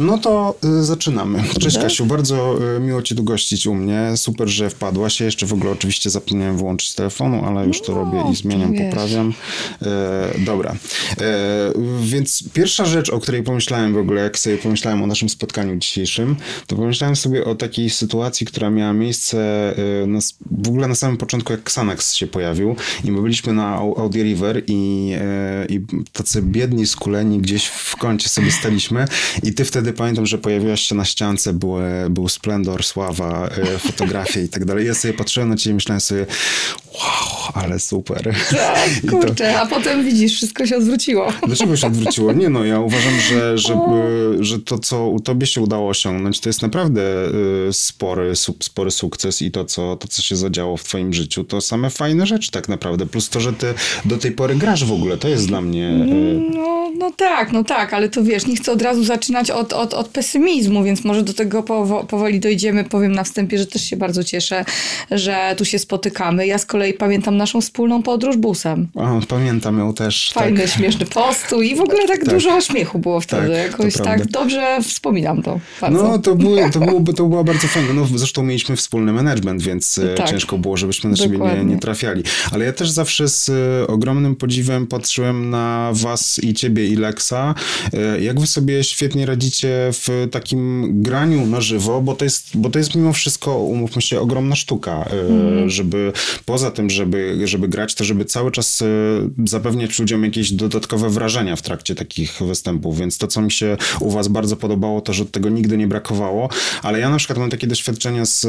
No to y, zaczynamy. Cześć Kasiu, bardzo y, miło Cię tu gościć u mnie. Super, że wpadłaś. Ja jeszcze w ogóle oczywiście zapomniałem włączyć telefonu, ale już to no, robię i zmieniam, wiesz. poprawiam. E, dobra. E, więc pierwsza rzecz, o której pomyślałem w ogóle, jak sobie pomyślałem o naszym spotkaniu dzisiejszym, to pomyślałem sobie o takiej sytuacji, która miała miejsce y, na, w ogóle na samym początku, jak Xanax się pojawił i my byliśmy na Audi River i, e, i tacy biedni, skuleni gdzieś w kącie sobie staliśmy i ty wtedy pamiętam, że pojawiłaś się na ściance, był, był splendor, sława, e, fotografie i tak dalej. Ja sobie patrzyłem na ciebie i myślałem sobie, wow, ale super. Tak, kurczę, to... a potem widzisz, wszystko się odwróciło. Dlaczego się odwróciło? Nie no, ja uważam, że, że, że to, co u tobie się udało osiągnąć, to jest naprawdę e, spory, spory sukces i to co, to, co się zadziało w twoim życiu, to same fajne rzeczy tak naprawdę. Plus to, że ty do tej pory grasz w ogóle, to jest dla mnie... No no tak, no tak, ale to wiesz, nie chcę od razu zaczynać od, od, od pesymizmu, więc może do tego powo powoli dojdziemy. Powiem na wstępie, że też się bardzo cieszę, że tu się spotykamy. Ja z kolei pamiętam naszą wspólną podróż busem. O, pamiętam ją też. Fajny, tak. śmieszny postu i w ogóle tak, tak. dużo śmiechu było wtedy. Tak, Jakoś tak dobrze wspominam to. Bardzo. No, to, były, to, było, to było bardzo fajne. No, zresztą mieliśmy wspólny management, więc e, tak. ciężko było, żebyśmy na siebie nie, nie trafiali. Ale ja też zawsze z e, ogromnym podziwem patrzyłem na was i ciebie i Lexa, e, jak wy sobie świetnie radzicie w takim graniu na żywo, bo to jest, bo to jest mimo wszystko, umówmy się, ogromna sztuka, mm. żeby poza tym, żeby, żeby grać, to żeby cały czas e, zapewniać ludziom jakieś dodatkowe wrażenia w trakcie takich występów, więc to, co mi się u was bardzo podobało, to, że tego nigdy nie brakowało, ale ja na przykład mam takie doświadczenia z,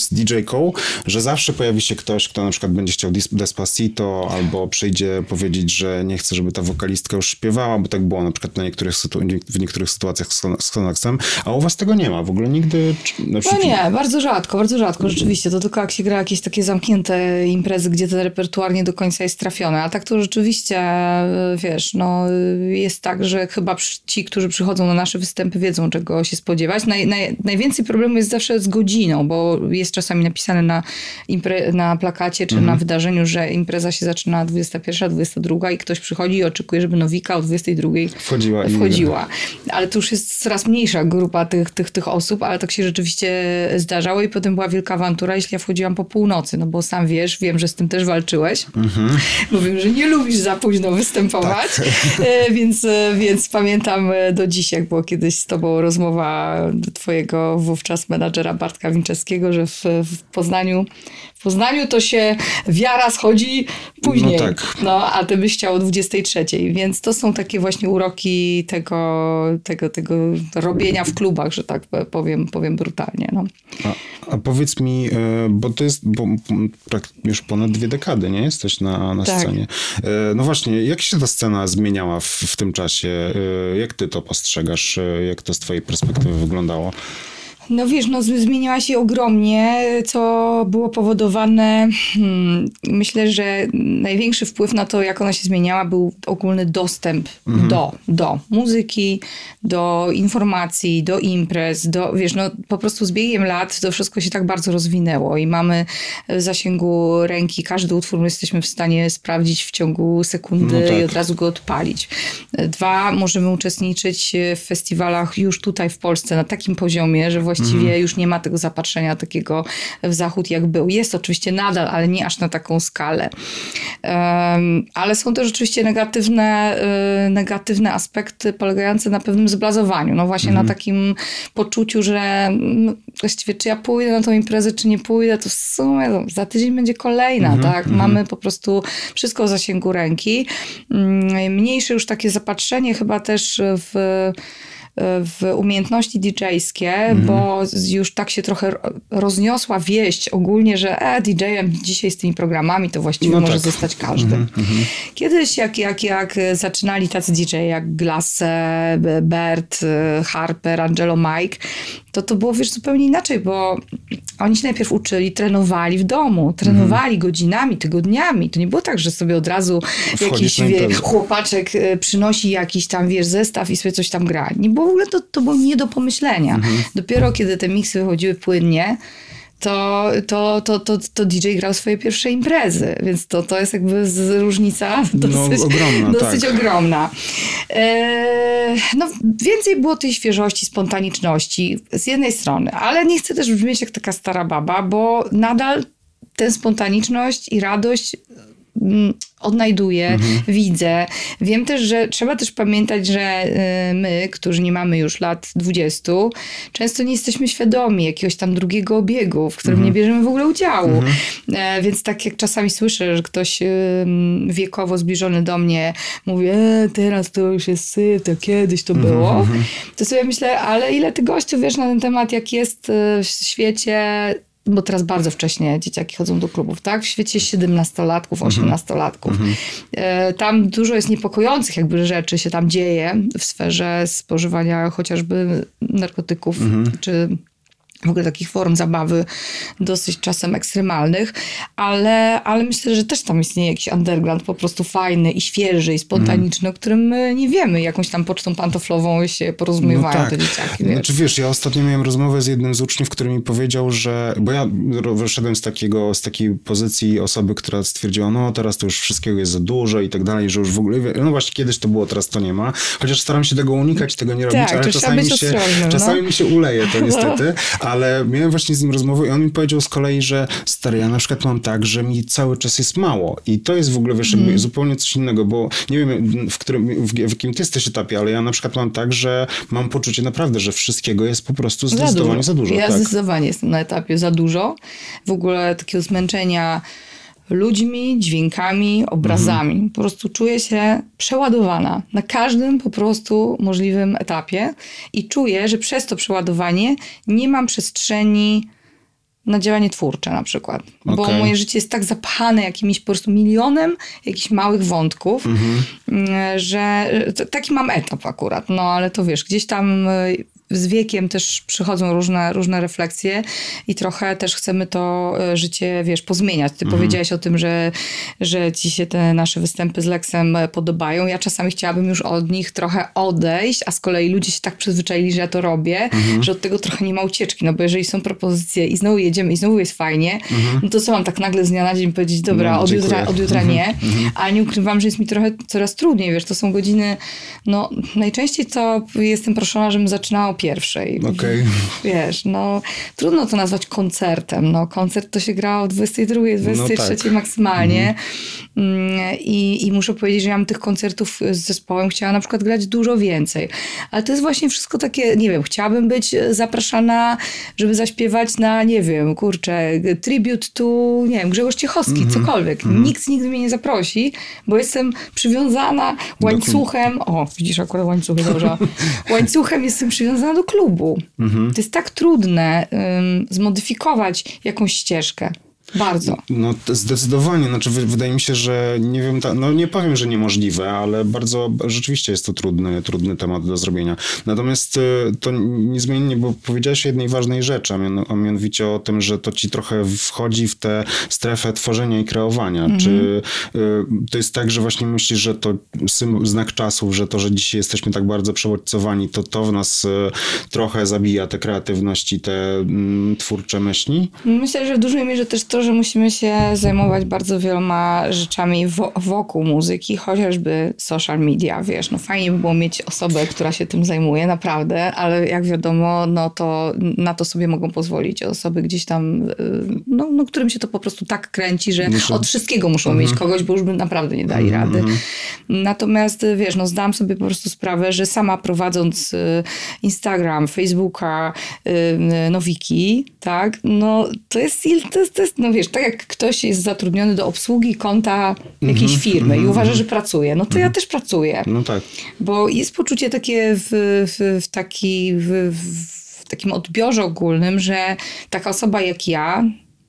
z DJ-ką, że zawsze pojawi się ktoś, kto na przykład będzie chciał Despacito albo przyjdzie powiedzieć, że nie chce, żeby ta wokalistka już śpiewała, bo tak było na przykład na niektórych w niektórych sytuacjach z Konaxem, a u was tego nie ma, w ogóle nigdy... No nie, bardzo rzadko, bardzo rzadko, rzeczywiście, to tylko jak się gra jakieś takie zamknięte imprezy, gdzie ten repertuar nie do końca jest trafiony, a tak to rzeczywiście, wiesz, no jest tak, że chyba ci, którzy przychodzą na nasze występy wiedzą, czego się spodziewać. Naj, naj, najwięcej problemu jest zawsze z godziną, bo jest czasami napisane na, impre, na plakacie czy mhm. na wydarzeniu, że impreza się zaczyna 21, 22 i ktoś przychodzi i oczekuje, żeby nowika o 22 wchodziła. wchodziła. Ale to już jest coraz mniejsza grupa tych, tych, tych osób, ale tak się rzeczywiście zdarzało i potem była wielka awantura, jeśli ja wchodziłam po północy, no bo sam wiesz, wiem, że z tym też walczyłeś. Mhm. Bo wiem, że nie lubisz za późno występować, tak. E, więc, e, więc pamiętam e, do dziś, jak było kiedyś z tobą rozmowa twojego wówczas menadżera Bartka Winczewskiego, że w, w Poznaniu Poznaniu to się wiara schodzi później. No, tak. no a ty byś chciał o 23. Więc to są takie właśnie uroki tego, tego, tego robienia w klubach, że tak powiem, powiem brutalnie. No. A, a powiedz mi, e, bo to jest bo, już ponad dwie dekady, nie? Jesteś na, na tak. scenie. E, no właśnie, jak się ta scena zmieniała w, w tym czasie? E, jak ty to postrzegasz? Jak to z twojej perspektywy wyglądało? No wiesz, no zmieniła się ogromnie, co było powodowane, hmm, myślę, że największy wpływ na to, jak ona się zmieniała, był ogólny dostęp mhm. do, do muzyki, do informacji, do imprez, do, wiesz, no po prostu z biegiem lat to wszystko się tak bardzo rozwinęło i mamy w zasięgu ręki każdy utwór my jesteśmy w stanie sprawdzić w ciągu sekundy no tak. i od razu go odpalić. Dwa, możemy uczestniczyć w festiwalach już tutaj w Polsce na takim poziomie, że właśnie właściwie mm. już nie ma tego zapatrzenia takiego w zachód, jak był. Jest oczywiście nadal, ale nie aż na taką skalę. Um, ale są też oczywiście negatywne, y, negatywne aspekty polegające na pewnym zblazowaniu. No właśnie mm. na mhm. takim poczuciu, że no, właściwie czy ja pójdę na tą imprezę, czy nie pójdę, to w sumie no, za tydzień będzie kolejna, mm. tak? Mm. Mamy po prostu wszystko w zasięgu ręki. Mm, mniejsze już takie zapatrzenie chyba też w w umiejętności DJ-skie, mm. bo już tak się trochę rozniosła wieść ogólnie, że e, DJ-em dzisiaj z tymi programami to właściwie no może tak. zostać każdy. Mm -hmm. Kiedyś jak, jak, jak zaczynali tacy DJ jak Glasse, Bert, Harper, Angelo Mike, to to było wiesz zupełnie inaczej, bo oni się najpierw uczyli, trenowali w domu, trenowali mm. godzinami, tygodniami. To nie było tak, że sobie od razu Wchodzisz jakiś wie, chłopaczek e, przynosi jakiś tam, wiesz, zestaw i sobie coś tam gra. Nie było w ogóle, to, to było nie do pomyślenia. -hmm. Dopiero kiedy te miksy wychodziły płynnie, to, to, to, to, to DJ grał swoje pierwsze imprezy, więc to, to jest jakby z, różnica no, dosyć, no, ogromna. Dosyć tak. ogromna. E, no, więcej było tej świeżości, spontaniczności z jednej strony, ale nie chcę też brzmieć jak taka stara baba, bo nadal tę spontaniczność i radość odnajduję, mhm. widzę. Wiem też, że trzeba też pamiętać, że y, my, którzy nie mamy już lat 20, często nie jesteśmy świadomi jakiegoś tam drugiego obiegu, w którym mhm. nie bierzemy w ogóle udziału. Mhm. E, więc tak jak czasami słyszę, że ktoś y, wiekowo zbliżony do mnie mówi, e, teraz to już jest syf, to kiedyś to mhm, było, mhm. to sobie myślę, ale ile ty gościu wiesz na ten temat, jak jest y, w świecie bo teraz bardzo wcześnie dzieciaki chodzą do klubów, tak? W świecie 17-latków, 18-latków. Mhm. E, tam dużo jest niepokojących jakby rzeczy się tam dzieje w sferze spożywania chociażby narkotyków, mhm. czy w ogóle takich form zabawy dosyć czasem ekstremalnych, ale, ale myślę, że też tam istnieje jakiś underground po prostu fajny i świeży i spontaniczny, mm. o którym my nie wiemy. Jakąś tam pocztą pantoflową się porozumiewają no tak. te dzieciaki. Wiesz? Znaczy wiesz, ja ostatnio miałem rozmowę z jednym z uczniów, który mi powiedział, że, bo ja wyszedłem z takiego, z takiej pozycji osoby, która stwierdziła, no teraz to już wszystkiego jest za dużo i tak dalej, że już w ogóle, no właśnie kiedyś to było, teraz to nie ma. Chociaż staram się tego unikać, tego nie robić, tak, ale czasami, mi się, no. czasami mi się uleje to niestety, ale miałem właśnie z nim rozmowę i on mi powiedział z kolei, że stary, ja na przykład mam tak, że mi cały czas jest mało i to jest w ogóle, wiesz, mm. zupełnie coś innego, bo nie wiem, w, którym, w, w jakim ty jesteś etapie, ale ja na przykład mam tak, że mam poczucie naprawdę, że wszystkiego jest po prostu zdecydowanie za dużo. Za dużo ja tak? zdecydowanie jestem na etapie za dużo. W ogóle takiego zmęczenia ludźmi, dźwiękami, obrazami. Mhm. Po prostu czuję się przeładowana na każdym po prostu możliwym etapie i czuję, że przez to przeładowanie nie mam przestrzeni na działanie twórcze na przykład. Okay. Bo moje życie jest tak zapchane jakimś po prostu milionem jakichś małych wątków, mhm. że taki mam etap akurat. No ale to wiesz, gdzieś tam z wiekiem też przychodzą różne, różne refleksje i trochę też chcemy to e, życie, wiesz, pozmieniać. Ty mhm. powiedziałeś o tym, że, że ci się te nasze występy z Lexem e, podobają. Ja czasami chciałabym już od nich trochę odejść, a z kolei ludzie się tak przyzwyczaili, że ja to robię, mhm. że od tego trochę nie ma ucieczki, no bo jeżeli są propozycje i znowu jedziemy i znowu jest fajnie, mhm. no to co mam tak nagle z dnia na dzień powiedzieć, dobra, no, od, jutra, od jutra nie, mhm. Mhm. a nie ukrywam, że jest mi trochę coraz trudniej, wiesz, to są godziny, no najczęściej to jestem proszona, żebym zaczynała pierwszej. Okay. Wiesz, no trudno to nazwać koncertem. No, koncert to się gra o 22, 23 no tak. maksymalnie. Mm. I, I muszę powiedzieć, że ja mam tych koncertów z zespołem chciała na przykład grać dużo więcej. Ale to jest właśnie wszystko takie, nie wiem, chciałabym być zapraszana, żeby zaśpiewać na, nie wiem, kurczę, tribute to, nie wiem, Grzegorz Ciechowski, mm -hmm. cokolwiek. Mm -hmm. Nikt nigdy mnie nie zaprosi, bo jestem przywiązana łańcuchem, o, widzisz akurat łańcuchy, dobrze, łańcuchem jestem przywiązana do klubu. Mhm. To jest tak trudne zmodyfikować jakąś ścieżkę. Bardzo. No zdecydowanie. Znaczy, wydaje mi się, że nie wiem, no nie powiem, że niemożliwe, ale bardzo rzeczywiście jest to trudny, trudny temat do zrobienia. Natomiast y, to niezmiennie, bo powiedziałeś o jednej ważnej rzeczy, a, mianowicie o tym, że to ci trochę wchodzi w tę strefę tworzenia i kreowania. Mhm. Czy y, to jest tak, że właśnie myślisz, że to znak czasów, że to, że dzisiaj jesteśmy tak bardzo przewodcowani, to to w nas y, trochę zabija tę kreatywność i te mm, twórcze myśli? Myślę, że w dużej mierze też to, że musimy się zajmować bardzo wieloma rzeczami wo wokół muzyki, chociażby social media, wiesz, no fajnie by było mieć osobę, która się tym zajmuje, naprawdę, ale jak wiadomo, no to na to sobie mogą pozwolić osoby gdzieś tam, y, no, no którym się to po prostu tak kręci, że Muszę... od wszystkiego muszą mhm. mieć kogoś, bo już by naprawdę nie dali mhm. rady. Natomiast, wiesz, no zdam sobie po prostu sprawę, że sama prowadząc y, Instagram, Facebooka, y, Nowiki, tak, no to jest, to jest, to jest no wiesz, tak jak ktoś jest zatrudniony do obsługi konta jakiejś mm -hmm, firmy mm -hmm. i uważa, że pracuje, no to mm -hmm. ja mhm. też pracuję. No tak. Bo jest poczucie takie w, w, w taki, w, w takim odbiorze ogólnym, że taka osoba jak ja,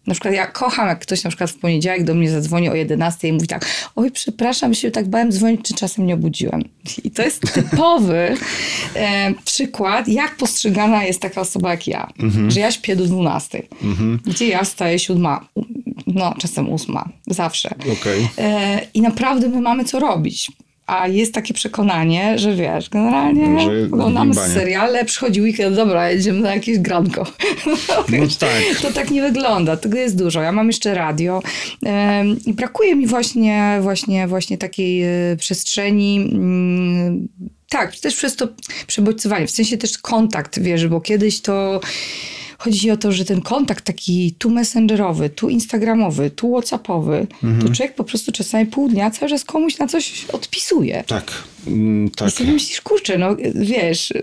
na przykład ja kocham, jak ktoś na przykład w poniedziałek do mnie zadzwoni o 11 i mówi tak, oj przepraszam, się tak bałem dzwonić, czy czasem nie obudziłem. I to jest typowy e, przykład, jak postrzegana jest taka osoba jak ja. Mhm. Że ja śpię do 12, mhm. gdzie ja staję siódma, no czasem ósma, zawsze. Okay. E, I naprawdę my mamy co robić a jest takie przekonanie, że wiesz, generalnie że oglądamy seriale, przychodzi weekend, dobra, jedziemy na jakieś granko. No, no tak. To tak nie wygląda, tego jest dużo. Ja mam jeszcze radio i brakuje mi właśnie, właśnie, właśnie takiej e, przestrzeni mm, tak, też przez to przebodźcowanie, w sensie też kontakt, wiesz, bo kiedyś to chodzi o to, że ten kontakt taki tu messengerowy, tu instagramowy, tu whatsappowy, mhm. to człowiek po prostu czasami pół dnia cały czas komuś na coś odpisuje. Tak, mm, tak. I sobie myślisz, kurczę, no wiesz,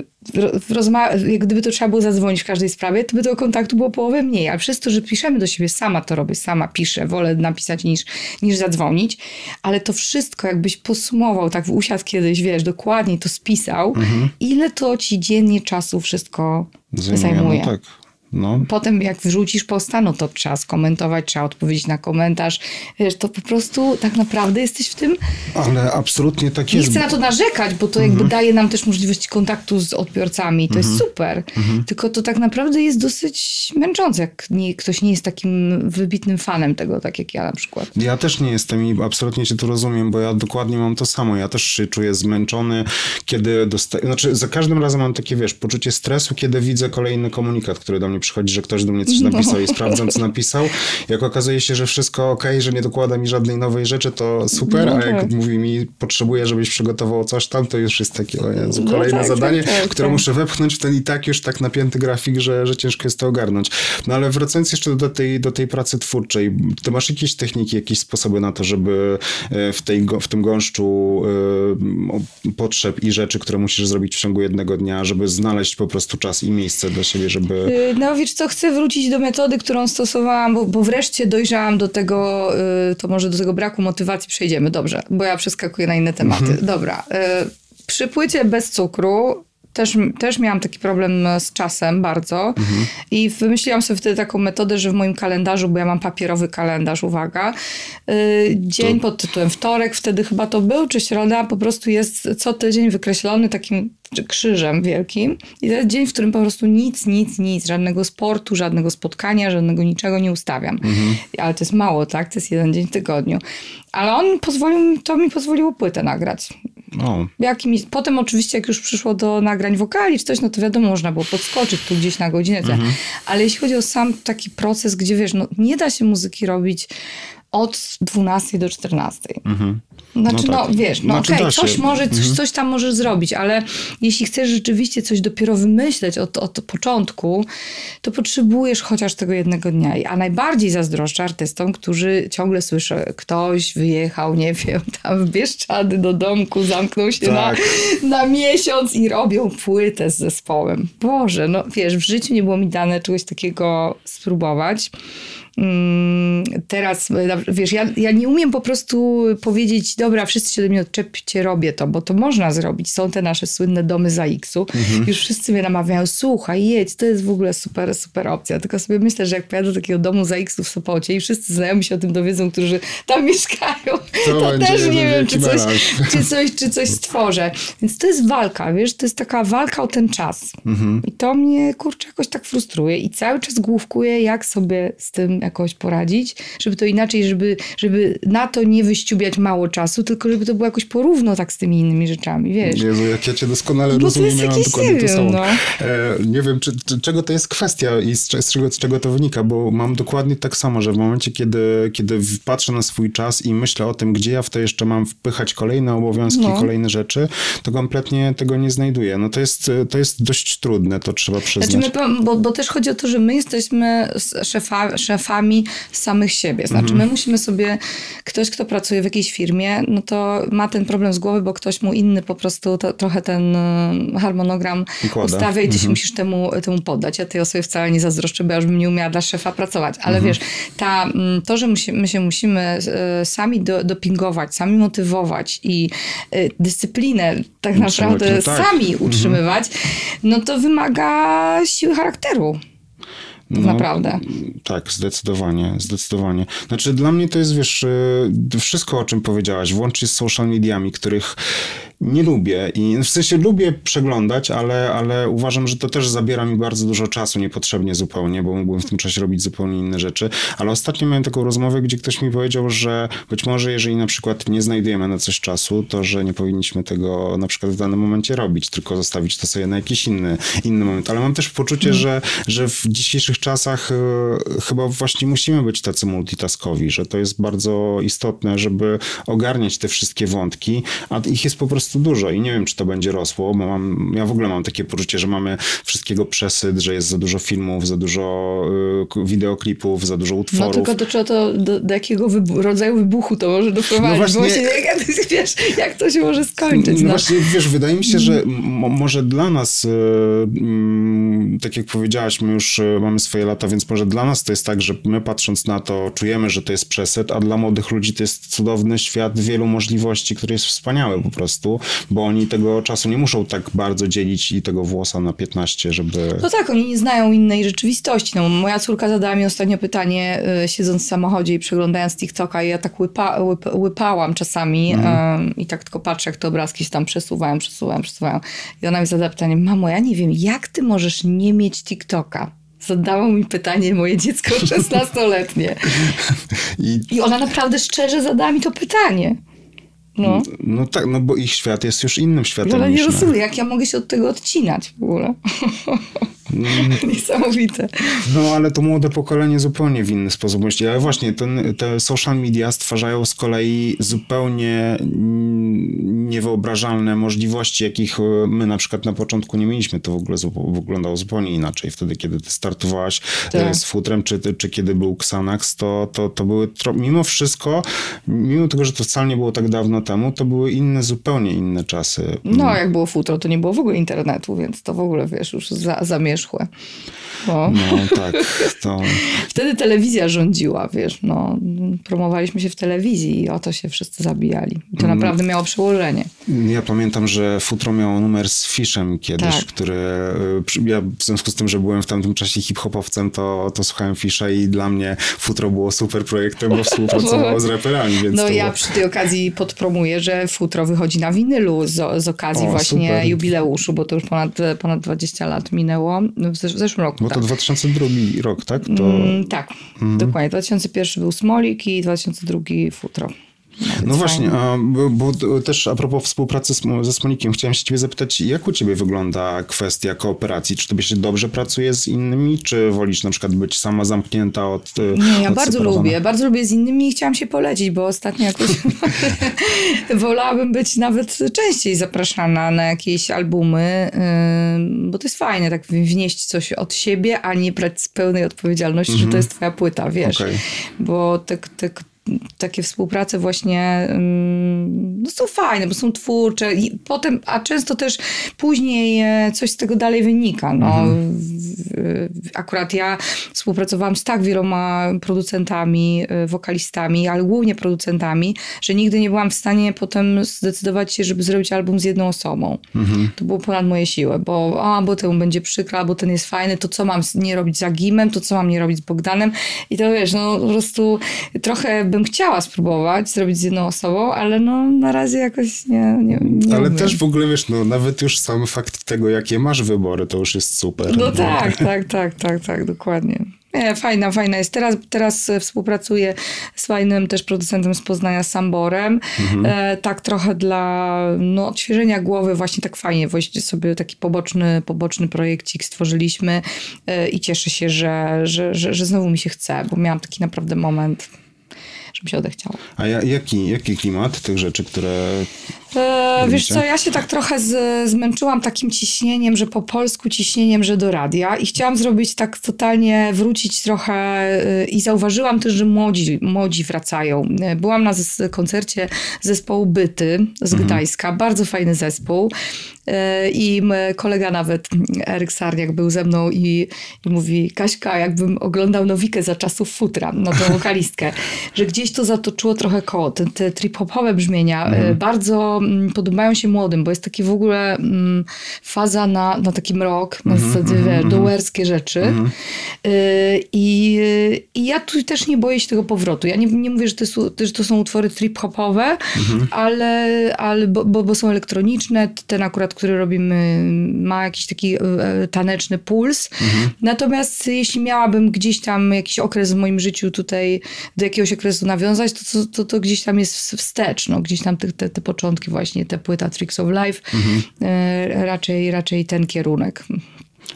rozma- gdyby to trzeba było zadzwonić w każdej sprawie, to by tego kontaktu było połowę mniej, ale przez to, że piszemy do siebie, sama to robię, sama piszę, wolę napisać niż, niż zadzwonić, ale to wszystko jakbyś posumował, tak w usiadł kiedyś, wiesz, dokładnie to spisał, mhm. ile to ci dziennie czasu wszystko zajmuje. zajmuje. No tak. No. Potem jak wrzucisz posta, no to trzeba skomentować, trzeba odpowiedzieć na komentarz. Wiesz, to po prostu tak naprawdę jesteś w tym... Ale absolutnie tak jest. Nie chcę na to narzekać, bo to jakby mhm. daje nam też możliwość kontaktu z odbiorcami. To jest mhm. super. Mhm. Tylko to tak naprawdę jest dosyć męczące, jak nie, ktoś nie jest takim wybitnym fanem tego, tak jak ja na przykład. Ja też nie jestem i absolutnie się tu rozumiem, bo ja dokładnie mam to samo. Ja też się czuję zmęczony, kiedy dostaję... Znaczy za każdym razem mam takie, wiesz, poczucie stresu, kiedy widzę kolejny komunikat, który do mnie przychodzi, że ktoś do mnie coś no. napisał no. i sprawdzam, co napisał. Jak okazuje się, że wszystko ok, że nie dokłada mi żadnej nowej rzeczy, to super, no, a jak tak. mówi mi, potrzebuję, żebyś przygotował coś tam, to już jest takie, o Jezu, no kolejne no, tak, zadanie, tak, tak, które tak. muszę wepchnąć w ten i tak już tak napięty grafik, że, że ciężko jest to ogarnąć. No ale wracając jeszcze do tej, do tej pracy twórczej, ty masz jakieś techniki, jakieś sposoby na to, żeby e, w, tej, w tym gąszczu y, potrzeb i rzeczy, które musisz zrobić w ciągu jednego dnia, żeby znaleźć po prostu czas i miejsce dla siebie, żeby... Y, no wiesz co, chcę wrócić do metody, którą stosowałam, bo, bo wreszcie dojrzałam do tego, y, to może do tego braku motywacji przejdziemy, dobrze, bo ja przeskakuję na inne tematy. Mhm. Dobra, y, przy płycie bez cukru też, też miałam taki problem z czasem bardzo mhm. i wymyśliłam sobie wtedy taką metodę, że w moim kalendarzu, bo ja mam papierowy kalendarz, uwaga, dzień to... pod tytułem wtorek, wtedy chyba to był, czy środa, po prostu jest co tydzień wykreślony takim krzyżem wielkim. I to jest dzień, w którym po prostu nic, nic, nic, żadnego sportu, żadnego spotkania, żadnego niczego nie ustawiam. Mhm. Ale to jest mało, tak? To jest jeden dzień w tygodniu. Ale on pozwolił, to mi pozwoliło płytę nagrać. Jakimi, potem oczywiście, jak już przyszło do nagrań wokali czy coś, no to wiadomo, można było podskoczyć tu gdzieś na godzinę. Mhm. Ale jeśli chodzi o sam taki proces, gdzie wiesz, no nie da się muzyki robić od 12 do 14. Mhm. Znaczy, no, tak. no wiesz, no znaczy, okej, okay, coś, może, coś, mhm. coś tam możesz zrobić, ale jeśli chcesz rzeczywiście coś dopiero wymyśleć od, od początku, to potrzebujesz chociaż tego jednego dnia. A najbardziej zazdroszczę artystom, którzy ciągle słyszą, ktoś wyjechał, nie wiem, tam w Bieszczady do domku, zamknął się tak. na, na miesiąc i robią płytę z zespołem. Boże, no wiesz, w życiu nie było mi dane czegoś takiego spróbować. Mm, teraz, wiesz, ja, ja nie umiem po prostu powiedzieć, dobra, wszyscy się do mnie odczepcie, robię to, bo to można zrobić. Są te nasze słynne domy za X-u. Mhm. Już wszyscy mnie namawiają, słuchaj, jedź, to jest w ogóle super, super opcja. Tylko sobie myślę, że jak pojadę do takiego domu za X-u w Sopocie i wszyscy znajomi się o tym dowiedzą, którzy tam mieszkają, to, to też nie wiem, czy coś, czy, coś, czy coś stworzę. Więc to jest walka, wiesz, to jest taka walka o ten czas. Mhm. I to mnie, kurczę, jakoś tak frustruje i cały czas główkuję, jak sobie z tym jakoś poradzić, żeby to inaczej, żeby, żeby na to nie wyściubiać mało czasu, tylko żeby to było jakoś porówno tak z tymi innymi rzeczami, wiesz. Jezu, jak ja cię doskonale no rozumiem, ja mam dokładnie to samo. No. E, nie wiem, czy, czy, czego to jest kwestia i z, z, czego, z czego to wynika, bo mam dokładnie tak samo, że w momencie, kiedy, kiedy patrzę na swój czas i myślę o tym, gdzie ja w to jeszcze mam wpychać kolejne obowiązki, no. kolejne rzeczy, to kompletnie tego nie znajduję. No to jest, to jest dość trudne, to trzeba przyznać. Znaczy my, bo, bo też chodzi o to, że my jesteśmy szefa, szefami samych siebie. Znaczy, mhm. my musimy sobie, ktoś, kto pracuje w jakiejś firmie, no to ma ten problem z głowy, bo ktoś mu inny po prostu to, trochę ten e, harmonogram Układa. ustawia i ty mhm. się musisz temu, temu poddać. Ja tej osobie wcale nie zazdroszczę, bo ja już bym nie umiała dla szefa pracować. Ale mhm. wiesz, ta, to, że my się musimy e, sami do, dopingować, sami motywować i e, dyscyplinę tak naprawdę no tak. sami mhm. utrzymywać, no to wymaga siły charakteru. No, naprawdę. Tak, zdecydowanie, zdecydowanie. Znaczy dla mnie to jest, wiesz, y, wszystko o czym powiedziałaś, włącznie z social mediami, których nie lubię i w sensie lubię przeglądać, ale, ale uważam, że to też zabiera mi bardzo dużo czasu niepotrzebnie zupełnie, bo mógłbym w tym czasie robić zupełnie inne rzeczy, ale ostatnio miałem taką rozmowę, gdzie ktoś mi powiedział, że być może jeżeli na przykład nie znajdujemy na coś czasu, to że nie powinniśmy tego na przykład w danym momencie robić, tylko zostawić to sobie na jakiś inny, inny moment, ale mam też poczucie, mm. że, że w dzisiejszych czasach y, chyba właśnie musimy być tacy multitaskowi, że to jest bardzo istotne, żeby ogarniać te wszystkie wątki, a ich jest po prostu dużo i nie wiem, czy to będzie rosło, bo mam, ja w ogóle mam takie poczucie, że mamy wszystkiego przesyt, że jest za dużo filmów, za dużo y, wideoklipów, za dużo utworów. No tylko do czego to, do, do jakiego wybu rodzaju wybuchu to może doprowadzić? No właśnie, właśnie jak, wiesz, jak to się może skończyć? No, no. właśnie, wiesz, wydaje mi się, że może dla nas, y, y, tak jak powiedziałaś, my już y, mamy swoje lata, więc może dla nas to jest tak, że my patrząc na to czujemy, że to jest przesyt, a dla młodych ludzi to jest cudowny świat wielu możliwości, który jest wspaniały po prostu, bo oni tego czasu nie muszą tak bardzo dzielić i tego włosa na 15, żeby... No tak, oni nie znają innej rzeczywistości. No, moja córka zadała mi ostatnio pytanie, y, siedząc w samochodzie i przeglądając TikToka i ja tak łypa, łyp, łypałam czasami mhm. y, i tak tylko patrzę, jak te obrazki się tam przesuwają, przesuwają, przesuwają. I ona mi zadała pytanie, mamo, ja nie wiem, jak ty możesz nie mieć TikToka? Zadało mi pytanie moje dziecko 16-letnie. I... I ona naprawdę szczerze zadała mi to pytanie. No. no tak, no bo ich świat jest już innym światem. Ale nie rozumiem, jak ja mogę się od tego odcinać w ogóle. Mm. Niesamowite. No ale to młode pokolenie zupełnie w inny sposób myśli. Ale właśnie ten, te social media stwarzają z kolei zupełnie niewyobrażalne możliwości, jakich e, my na przykład na początku nie mieliśmy. To w ogóle wyglądało zupełnie inaczej. Wtedy, kiedy ty startowałaś e, tak. z futrem, czy, czy kiedy był Xanax, to, to, to były mimo wszystko, mimo tego, że to wcale nie było tak dawno temu, to były inne, zupełnie inne czasy. No, jak było futro, to nie było w ogóle internetu, więc to w ogóle, wiesz, już za, zamierzchłe. No, no tak. To... Wtedy telewizja rządziła, wiesz, no, promowaliśmy się w telewizji i o to się wszyscy zabijali. I to mm. naprawdę miało przełożenie. Ja pamiętam, że Futro miało numer z Fishem kiedyś, tak. który y, ja w związku z tym, że byłem w tamtym czasie hip-hopowcem, to, to słuchałem Fisha i dla mnie Futro było super projektem, bo współpracowało z raperami. Więc no ja było... przy tej okazji podpromuję, że Futro wychodzi na winylu z, z okazji o, właśnie super. jubileuszu, bo to już ponad, ponad 20 lat minęło w, zeszłym roku. Bo tak. to 2002 rok, tak? To... Mm, tak, mm. dokładnie. 2001 był Smolik i 2002 Futro. No właśnie, a, bo, bo, też a propos współpracy z, ze Smolikiem, chciałem się ciebie zapytać, jak u ciebie wygląda kwestia kooperacji? Czy tobie się dobrze pracuje z innymi, czy wolisz na przykład być sama zamknięta od Nie, ja bardzo lubię, bardzo lubię z innymi i chciałam się polecić, bo ostatnio jakoś wolałabym być nawet częściej zapraszana na jakieś albumy, bo to jest fajne, tak wnieść coś od siebie, a nie brać z pełnej odpowiedzialności, że to mhm. jest twoja płyta, wiesz, okay. bo te, te, takie współprace właśnie no są fajne, bo są twórcze i potem, a często też później e, coś z tego dalej wynika. No, mhm. Akurat ja współpracowałam z tak wieloma producentami, e, wokalistami, ale głównie producentami, że nigdy nie byłam w stanie potem zdecydować się, żeby zrobić album z jedną osobą. Mhm. To było ponad moje siły, bo a, bo ten będzie przykro, albo ten jest fajny, to co mam nie robić z Agimem, to co mam nie robić z Bogdanem i to wiesz, no po prostu trochę bym chciała spróbować zrobić z jedną osobą, ale no na razie jakoś nie, nie, nie Ale umiem. też w ogóle wiesz, no nawet już sam fakt tego, jakie masz wybory, to już jest super. No tak, tak, tak, tak, tak, dokładnie. Nie, fajna, fajna jest. Teraz, teraz współpracuję z fajnym też producentem z Poznania, Samborem. Mhm. E, tak trochę dla no, odświeżenia głowy właśnie tak fajnie. Właśnie sobie taki poboczny, poboczny projekcik stworzyliśmy e, i cieszę się, że, że, że, że znowu mi się chce, bo miałam taki naprawdę moment żeby się odechciało. A ja, jaki, jaki klimat tych rzeczy, które. E, wiesz co, ja się tak trochę z, zmęczyłam takim ciśnieniem, że po polsku ciśnieniem, że do radia i chciałam zrobić tak totalnie, wrócić trochę e, i zauważyłam też, że młodzi, młodzi wracają. E, byłam na koncercie zespołu Byty z mhm. Gdańska, mhm. bardzo fajny zespół. E, I kolega nawet, Eryk Sarniak, był ze mną i, i mówi, Kaśka, jakbym oglądał Nowikę za czasów futra, na tą wokalistkę, że gdzieś to zatoczyło trochę koło, te, te trip-hopowe brzmienia, mhm. bardzo podobają się młodym, bo jest taki w ogóle mm, faza na, na taki mrok, na mm-hmm, zasadzie, mm-hmm. dołerskie rzeczy. Mm-hmm. Y, I, I ja tu też nie boję się tego powrotu. Ja nie, nie mówię, że to, że to są utwory trip-hopowe, mhm. ale, ale bo, bo, bo, są elektroniczne. Ten akurat, który robimy, ma jakiś taki e, taneczny puls. Mhm. Natomiast jeśli miałabym gdzieś tam jakiś okres w moim życiu tutaj do jakiegoś okresu nawiązać, to, to, to, to gdzieś tam jest wstecz. No, gdzieś tam te, te, te początki właśnie, te płyta Tricks of Life, mhm. e, raczej, raczej ten kierunek.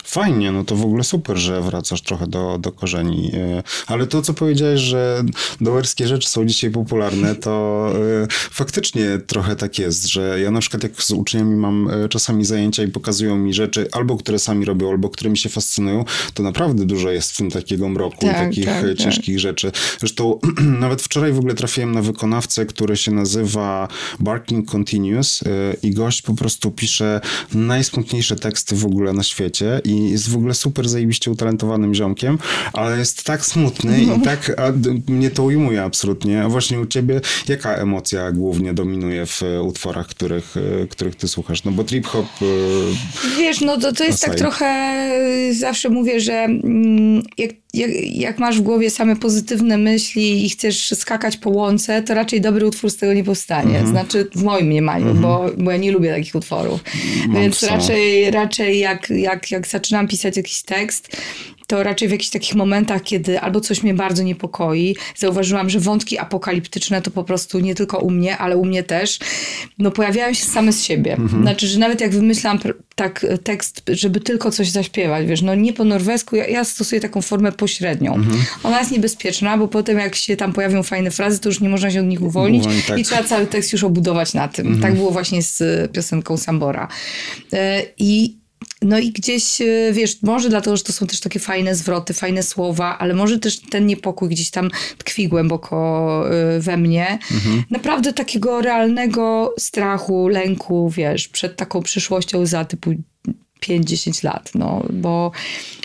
Fajnie, no to w ogóle super, że wracasz trochę do, do korzeni. E, ale to, co powiedziałeś, że dołerskie rzeczy są dzisiaj popularne, to e, faktycznie trochę tak jest, że ja na przykład jak z uczniami mam e, czasami zajęcia i pokazują mi rzeczy, albo które sami robią, albo które mi się fascynują, to naprawdę dużo jest w tym takiego mroku tak, i takich tak, tak. ciężkich rzeczy. Zresztą nawet wczoraj w ogóle trafiłem na wykonawcę, który się nazywa Barking Continuous i gość po prostu pisze najsmutniejsze teksty w ogóle na świecie i jest w ogóle super zajebiście utalentowanym ziomkiem, ale jest tak smutny no. i tak a, mnie to ujmuje absolutnie. A właśnie u ciebie jaka emocja głównie dominuje w utworach, których, których ty słuchasz? No bo trip hop... E, Wiesz, no to, to jest tak trochę, zawsze mówię, że mm, jak jak, jak, masz w głowie same pozytywne myśli i chcesz skakać po łące, to raczej dobry utwór z tego nie powstanie. -hmm. Znaczy w moim mniemaniu, -hmm. bo, bo ja nie lubię takich utworów. Mam Więc raczej, raczej jak, jak, jak zaczynam pisać jakiś tekst, to raczej w jakichś takich momentach, kiedy albo coś mnie bardzo niepokoi, zauważyłam, że wątki apokaliptyczne to po prostu nie tylko u mnie, ale u mnie też, no pojawiają się same z siebie. Mhm. Znaczy, że nawet jak wymyślam tak tekst, żeby tylko coś zaśpiewać, wiesz, no nie po norwesku, ja, ja stosuję taką formę pośrednią. Mhm. Ona jest niebezpieczna, bo potem jak się tam pojawią fajne frazy, to już nie można się od nich uwolnić tak. i trzeba cały tekst już obudować na tym. Mhm. Tak było właśnie z piosenką Sambora. E, I no i gdzieś, e, wiesz, może dlatego, że to są też takie fajne zwroty, fajne słowa, ale może też ten niepokój gdzieś tam tkwi głęboko e, we mnie. Mhm. Naprawdę takiego realnego strachu, lęku, wiesz, przed taką przyszłością za typu 5-10 lat, no bo...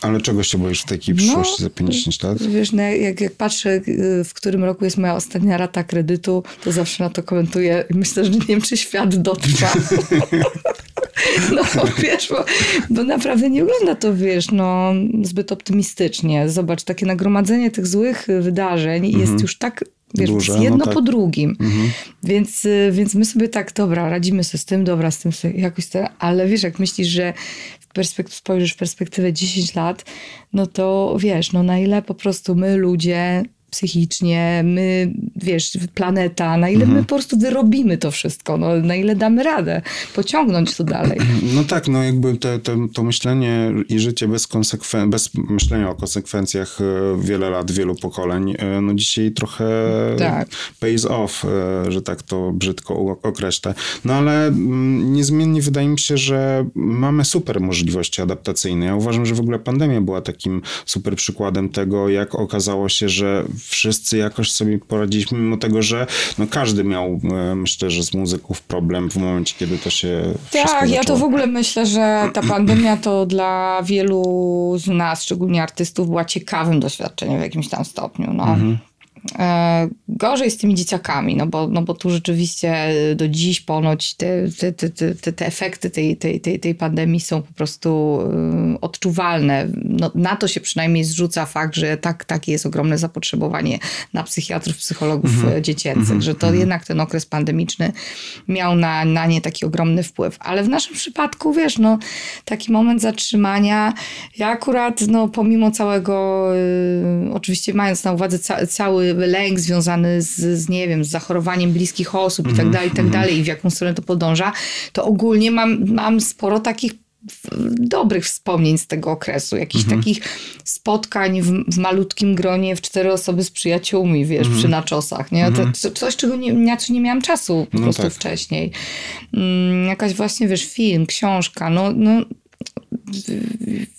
Ale czego się boisz w takiej przyszłości no, za 50 lat? Wiesz, no, jak, jak patrzę, y, w którym roku jest moja ostatnia rata kredytu, to zawsze na to komentuję i myślę, że nie wiem, czy świat dotrwa. no wiesz, bo, bo naprawdę nie wygląda to, wiesz, no zbyt optymistycznie. Zobacz, takie nagromadzenie tych złych wydarzeń mhm. jest już tak Wiesz, Duże, jedno no tak. po drugim. Mhm. Więc, y, więc my sobie tak, dobra, radzimy sobie z tym, dobra, z tym jakoś to, ale wiesz, jak myślisz, że w perspekt- spojrzysz w perspektywę 10 lat, no to wiesz, no na ile po prostu my ludzie psychicznie, my, wiesz, planeta, na ile mhm. my po prostu wyrobimy to wszystko, no, na ile damy radę pociągnąć to dalej. No tak, no jakby te, te, to myślenie i życie bez, konsekwen- bez myślenia o konsekwencjach e, wiele lat, wielu pokoleń, e, no dzisiaj trochę tak. pays off, e, że tak to brzydko określę. No ale mm, niezmiennie wydaje mi się, że mamy super możliwości adaptacyjne. Ja uważam, że w ogóle pandemia była takim super przykładem tego, jak okazało się, że wszyscy jakoś sobie poradziliśmy, mimo tego, że no każdy miał, e, myślę, że z muzyków problem w momencie, kiedy to się Tak, ja to w ogóle myślę, że ta pandemia to dla wielu z nas, szczególnie artystów, była ciekawym doświadczeniem w jakimś tam stopniu. No. Mhm. E, gorzej z tymi dzieciakami, no bo, no bo tu rzeczywiście do dziś ponoć te, te, te, te, te efekty tej, tej, tej, tej pandemii są po prostu e, odczuwalne. No, na to się przynajmniej zrzuca fakt, że tak, takie jest ogromne zapotrzebowanie na psychiatrów, psychologów -hmm. dziecięcych, -hmm. że to -hmm. jednak ten okres pandemiczny miał na, na nie taki ogromny wpływ. Ale w naszym przypadku, wiesz, no taki moment zatrzymania, ja akurat, no pomimo całego, oczywiście mając na uwadze ca cały lęk związany z, z, nie wiem, z zachorowaniem bliskich osób i tak mhm, dalej, i tak mhm. dalej, i w jaką stronę to podąża, to ogólnie mam, mam sporo takich dobrych wspomnień z tego okresu, jakichś mhm. takich spotkań w, w, malutkim gronie w cztery osoby z przyjaciółmi, wiesz, mhm. przy naczosach, nie? To, to, coś, czego nie, na co nie miałam czasu po no prostu tak. wcześniej. Mm, jakaś właśnie, wiesz, film, książka, no, no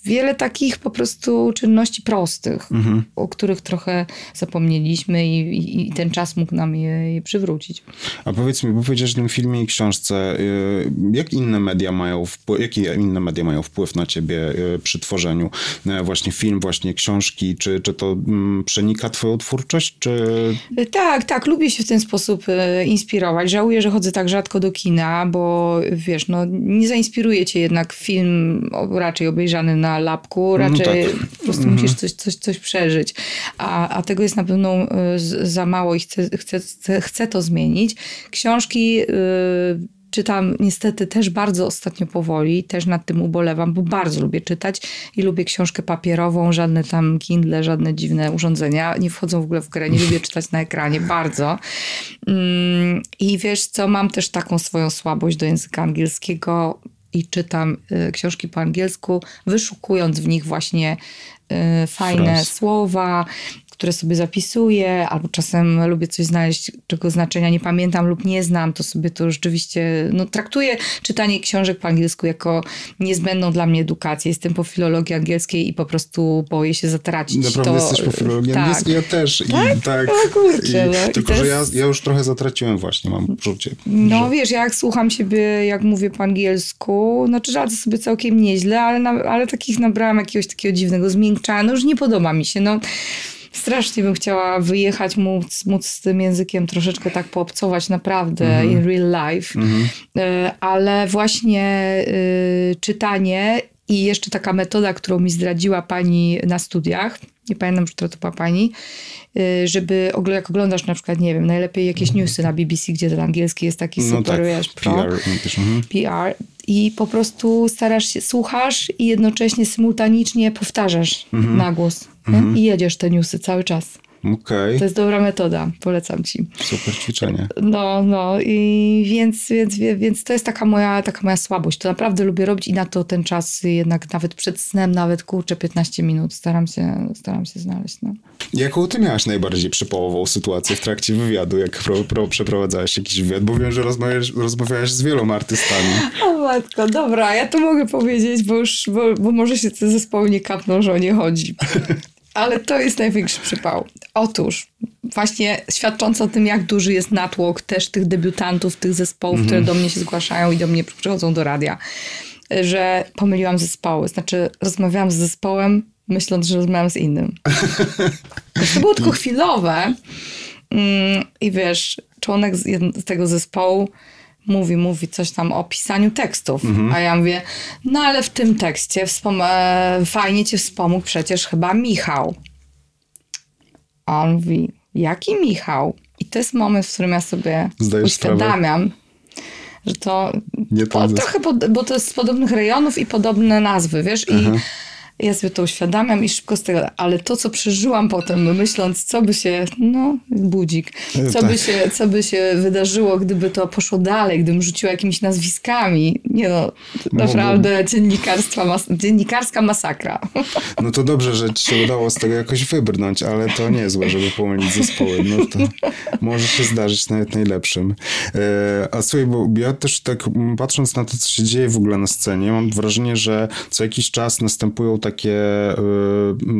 wiele takich po prostu czynności prostych, mhm. o których trochę zapomnieliśmy i, i, i, ten czas mógł nam je, je, przywrócić. A powiedz mi, bo powiedziałeś w tym filmie i książce, y, jak inne media mają wpływ, jakie inne media mają wpływ na ciebie y, przy tworzeniu? Y, właśnie film, właśnie książki, czy, czy to mm, przenika twoją twórczość, czy... Tak, tak, lubię się w ten sposób inspirować. Żałuję, że chodzę tak rzadko do kina, bo wiesz, no nie zainspiruje cię jednak film raczej obejrzany na lapku, mhm, raczej no tak. po prostu mhm. musisz coś, coś, coś przeżyć. A, a tego jest na pewno za mało i chcę, chcę, chcę, to zmienić. Książki y, czytam niestety też bardzo ostatnio powoli, też nad tym ubolewam, bo bardzo lubię czytać i lubię książkę papierową, żadne tam Kindle, żadne dziwne urządzenia nie wchodzą w ogóle w grę, nie lubię czytać na ekranie, bardzo. Mm, I wiesz co, mam też taką swoją słabość do języka angielskiego i czytam y, książki po angielsku, wyszukując w nich właśnie y, fajne słowa, które sobie zapisuję, albo czasem lubię coś znaleźć, czego znaczenia nie pamiętam lub nie znam, to sobie to rzeczywiście, no traktuję czytanie książek po angielsku jako niezbędną dla mnie edukację. Jestem po filologii angielskiej i po prostu boję się zatracić. Naprawdę to, jesteś po filologii tak. angielskiej? Ja też. Tak? I, tak o kurczę, i, no. Tylko, że ja, ja już trochę zatraciłem właśnie, mam poczucie. No że... wiesz, ja jak słucham siebie, jak mówię po angielsku, znaczy radzę sobie całkiem nieźle, ale, na, ale takich nabrałam jakiegoś takiego dziwnego zmiękczania, no już nie podoba mi się, no strasznie bym chciała wyjechać, móc, móc z tym językiem troszeczkę tak poobcować naprawdę mm -hmm. in real life. Mm -hmm. Ale właśnie y, czytanie i jeszcze taka metoda, którą mi zdradziła pani na studiach, nie pamiętam, która to była pani, y, żeby jak oglądasz na przykład, nie wiem, najlepiej jakieś mhm. newsy na BBC, gdzie ten angielski jest taki no super, tak, wiesz, pro, PR, PR i po prostu starasz się, słuchasz i jednocześnie symultanicznie powtarzasz mhm. na głos mhm. i jedziesz te newsy cały czas. Okay. To jest dobra metoda, polecam ci. Super ćwiczenie. No, no i więc, więc, więc to jest taka moja, taka moja słabość. To naprawdę lubię robić i na to ten czas jednak nawet przed snem, nawet kurczę 15 minut staram się, staram się znaleźć. No. Jaką ty miałaś najbardziej przypołową sytuację w trakcie wywiadu, jak pro, pro, przeprowadzałaś jakiś wywiad? Bo wiem, że rozmawiasz, rozmawiałaś z wieloma artystami. O matko, dobra, ja to mogę powiedzieć, bo już, bo, bo może się te zespoły nie kapną, że o nie chodzi. Ale to jest największy przypał. Otóż, właśnie świadczące o tym, jak duży jest natłok też tych debiutantów, tych zespołów, mm -hmm. które mhm. do mnie się zgłaszają i do mnie przychodzą do radia, że pomyliłam zespoły. Znaczy, rozmawiałam z zespołem, myśląc, że rozmawiam z innym. to było tylko chwilowe. Mm, I wiesz, członek z tego zespołu mówi, mówi coś tam o pisaniu tekstów. Mhm. A ja mówię, no ale w tym tekście e, fajnie cię wspomógł przecież chyba Michał. A on mówi, jaki Michał? I to jest moment, w którym ja sobie Zdajesz uświadamiam, sprawę? że to, Nie po, trochę, bo to jest z podobnych rejonów i podobne nazwy, wiesz, Aha. i ja sobie to uświadamiam i szybko z tego, ale to, co przeżyłam potem, myśląc, co by się, no, budzik, co, tak. by, się, co by się wydarzyło, gdyby to poszło dalej, gdybym rzuciła jakimiś nazwiskami. Nie no, naprawdę dziennikarstwa, mas dziennikarska masakra. No to dobrze, że ci się udało z tego jakoś wybrnąć, ale to niezłe, żeby pomylić zespoły. No to może się zdarzyć nawet najlepszym. E, a słuchaj, bo ja też tak patrząc na to, co się dzieje w ogóle na scenie, mam wrażenie, że co jakiś czas następują takie,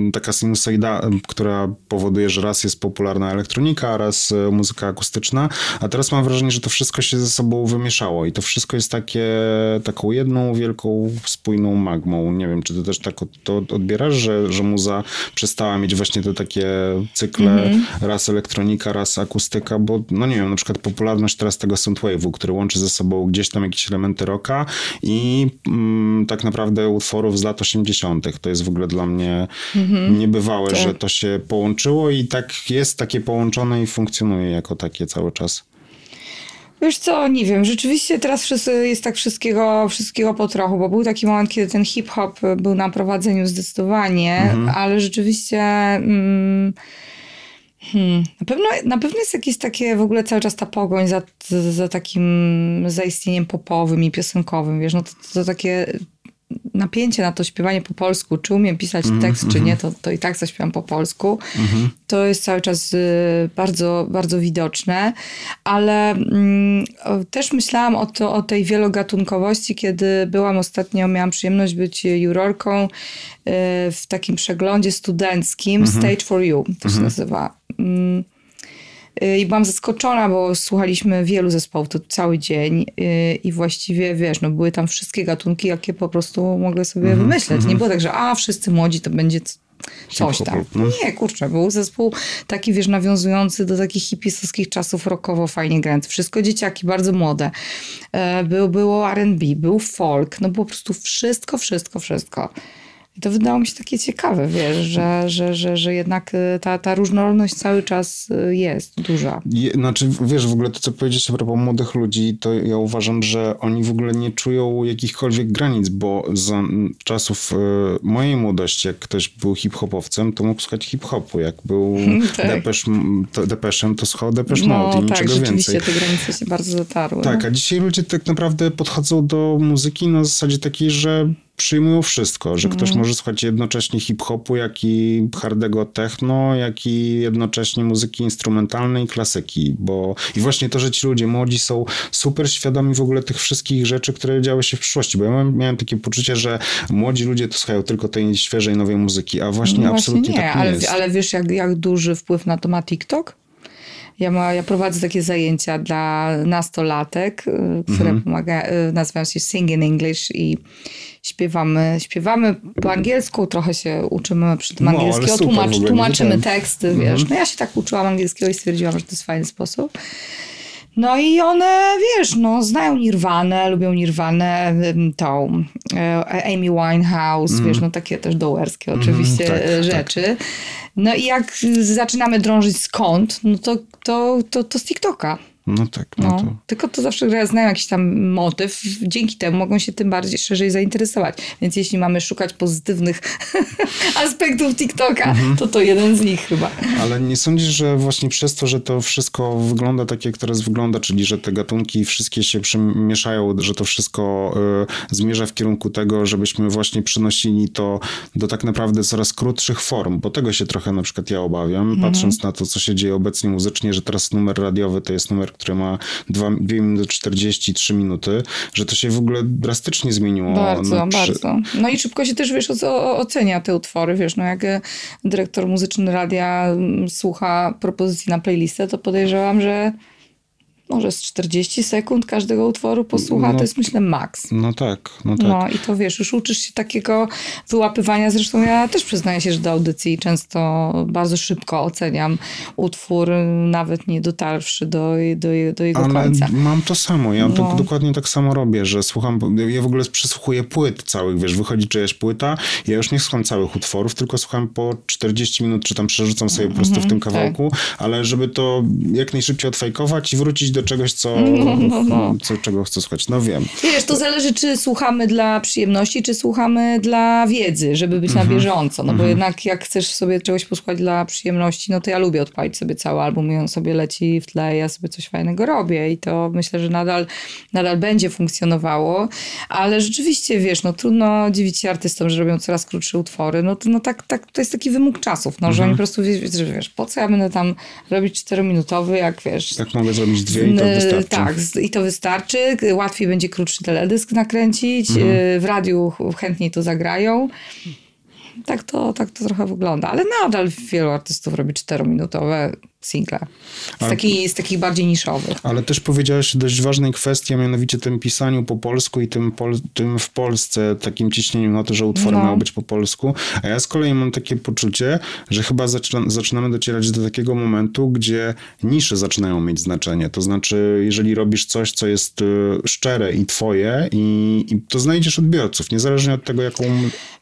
y, taka sinusoida, która powoduje, że raz jest popularna elektronika, a raz y, muzyka akustyczna, a teraz mam wrażenie, że to wszystko się ze sobą wymieszało i to wszystko jest takie, taką jedną wielką, spójną magmą. Nie wiem, czy ty też tak to odbierasz, że, że muza przestała mieć właśnie te takie cykle, mm -hmm. raz elektronika, raz akustyka, bo no nie wiem, na przykład popularność teraz tego synthwave'u, który łączy ze sobą gdzieś tam jakieś elementy rocka i mm, tak naprawdę utworów z lat 80 to jest w ogóle dla mnie mhm. niebywałe, tak. że to się połączyło i tak jest takie połączone i funkcjonuje jako takie cały czas. Wiesz co, nie wiem, rzeczywiście teraz jest tak wszystkiego, wszystkiego po trochu, bo był taki moment, kiedy ten hip-hop był na prowadzeniu zdecydowanie, mhm. ale rzeczywiście... Mm, Hmm. Na, pewno, na pewno jest jakieś takie w ogóle cały czas ta pogoń za, za takim zaistnieniem popowym i piosenkowym, wiesz, no to, to takie napięcie na to śpiewanie po polsku, czy umiem pisać mm, tekst, mm, czy nie, to, to i tak zaśpiewam po polsku. Mm. To jest cały czas y, bardzo, bardzo widoczne, ale mm, też myślałam o, to, o tej wielogatunkowości, kiedy byłam ostatnio, miałam przyjemność być jurorką y, w takim przeglądzie studenckim mm -hmm. Stage for You, to -hmm. się mhm. nazywa. Y, I byłam zaskoczona, bo słuchaliśmy wielu zespołów to cały dzień y, i właściwie, wiesz, no były tam wszystkie gatunki, jakie po prostu mogę sobie mm -hmm, wymyśleć. Mm -hmm. Nie było tak, że a, wszyscy młodzi to będzie coś tam. No. Nie, kurczę, był zespół taki, wiesz, nawiązujący do takich hipisowskich czasów rockowo fajnie grający. Wszystko dzieciaki, bardzo młode. E, był, było R&B, był folk, no po prostu wszystko, wszystko, wszystko. I to wydało mi się takie ciekawe, wiesz, że, że, że, że jednak y, ta, ta różnorodność cały czas y, jest duża. Znaczy, wiesz, w ogóle to, co powiedzieć a propos młodych ludzi, to ja uważam, że oni w ogóle nie czują jakichkolwiek granic, bo za czasów y, mojej młodości, jak ktoś był hip-hopowcem, to mógł słuchać hip-hopu. Jak był tak. Depesz, to, Depeszem, to słuchał Depesz no, Mode i tak, niczego rzeczywiście więcej. te granice się bardzo zatarły. Tak, a dzisiaj ludzie tak naprawdę podchodzą do muzyki na zasadzie takiej, że przyjmują wszystko, że ktoś mhm. może słuchać jednocześnie hip-hopu, jak i hardego techno, jak i jednocześnie muzyki instrumentalnej, klasyki, bo i właśnie to, że ci ludzie młodzi są super świadomi w ogóle tych wszystkich rzeczy, które działy się w przyszłości, bo ja miałem, takie poczucie, że młodzi ludzie to słuchają tylko tej świeżej, nowej muzyki, a właśnie no absolutnie właśnie nie, tak nie ale, jest. Ale wiesz, jak, jak duży wpływ na to ma TikTok? Ja, ma, ja prowadzę takie zajęcia dla nastolatek, y, które mhm. pomaga, y, nazywają się Sing in English i śpiewamy, śpiewamy po angielsku, trochę się uczymy przy tym no, angielskiego, tłumacz, tłumaczymy teksty, mhm. wiesz. No ja się tak uczyłam angielskiego i stwierdziłam, że to jest fajny sposób. No i one, wiesz, no, znają Nirwanę, lubią Nirwanę, tą e, Amy Winehouse, mm. wiesz, no takie też dołerskie mhm, oczywiście mm, tak, rzeczy. Tak. No i jak zaczynamy drążyć skąd, no to, to, to, to z TikToka. No tak. No, no to... Tylko to zawsze ja znają jakiś tam motyw, dzięki temu mogą się tym bardziej szerzej zainteresować. Więc jeśli mamy szukać pozytywnych aspektów TikToka, mhm. to to jeden z nich chyba. Ale nie sądzisz, że właśnie przez to, że to wszystko wygląda tak, jak teraz wygląda, czyli że te gatunki wszystkie się przemieszają, że to wszystko y, zmierza w kierunku tego, żebyśmy właśnie przynosili to do tak naprawdę coraz krótszych form, bo tego się trochę na przykład ja obawiam, mhm. patrząc na to, co się dzieje obecnie muzycznie, że teraz numer radiowy to jest numer które ma 2, 2 minuty 43 minuty, że to się w ogóle drastycznie zmieniło. Bardzo, no, bardzo. No i szybko się też, wiesz, ocenia te utwory, wiesz, no jak e, dyrektor muzyczny radia mm, słucha propozycji na playlistę, to podejrzewam, że może z 40 sekund każdego utworu posłucha, no, to jest myślę maks. No tak, no tak. No i to wiesz, już uczysz się takiego wyłapywania, zresztą ja też przyznaję się, że do audycji często bardzo szybko oceniam utwór, nawet nie dotarwszy do, do, do jego Ale końca. mam to samo, ja no. to dokładnie tak samo robię, że słucham, ja w ogóle przesłuchuję płyt całych, wiesz, wychodzi czyjaś płyta, ja już nie słucham całych utworów, tylko słucham po 40 minut, czy tam przerzucam sobie po prostu w tym mhm, kawałku, tak. ale żeby to jak najszybciej odfajkować i wrócić do czegoś, co, no, no, no. co czego chcę słuchać. No wiem. Wiesz, to zależy, czy słuchamy dla przyjemności, czy słuchamy dla wiedzy, żeby być mm -hmm. na mhm. bieżąco. No mm -hmm. bo mhm. jednak jak chcesz sobie czegoś posłuchać dla przyjemności, no to ja lubię odpalić sobie cały album i on sobie leci w tle, ja sobie coś fajnego robię i to myślę, że nadal, nadal będzie funkcjonowało, ale rzeczywiście, wiesz, no trudno dziwić się artystom, że robią coraz krótsze utwory. No to, no tak, tak, to jest taki wymóg czasów, no, mm -hmm. że oni mhm. po prostu, wiesz, wiesz, po co ja będę tam robić czterominutowy, jak wiesz... Tak mogę zrobić dwie i to wystarczy. Tak, i to wystarczy. Łatwiej będzie krótszy teledysk nakręcić. Mhm. Y, w radiu chętniej to zagrają. Tak to, tak to trochę wygląda. Ale nadal wielu artystów robi czterominutowe single. Z, taki, z takich bardziej niszowych. Ale też powiedziałeś dość ważnej kwestii, a mianowicie tym pisaniu po polsku i tym, pol, tym w Polsce, takim ciśnieniu na to, że utwory no. mają być po polsku. A ja z kolei mam takie poczucie, że chyba zaczyna, zaczynamy docierać do takiego momentu, gdzie nisze zaczynają mieć znaczenie. To znaczy, jeżeli robisz coś, co jest y, szczere i twoje i, i to znajdziesz odbiorców, niezależnie od tego, jaką...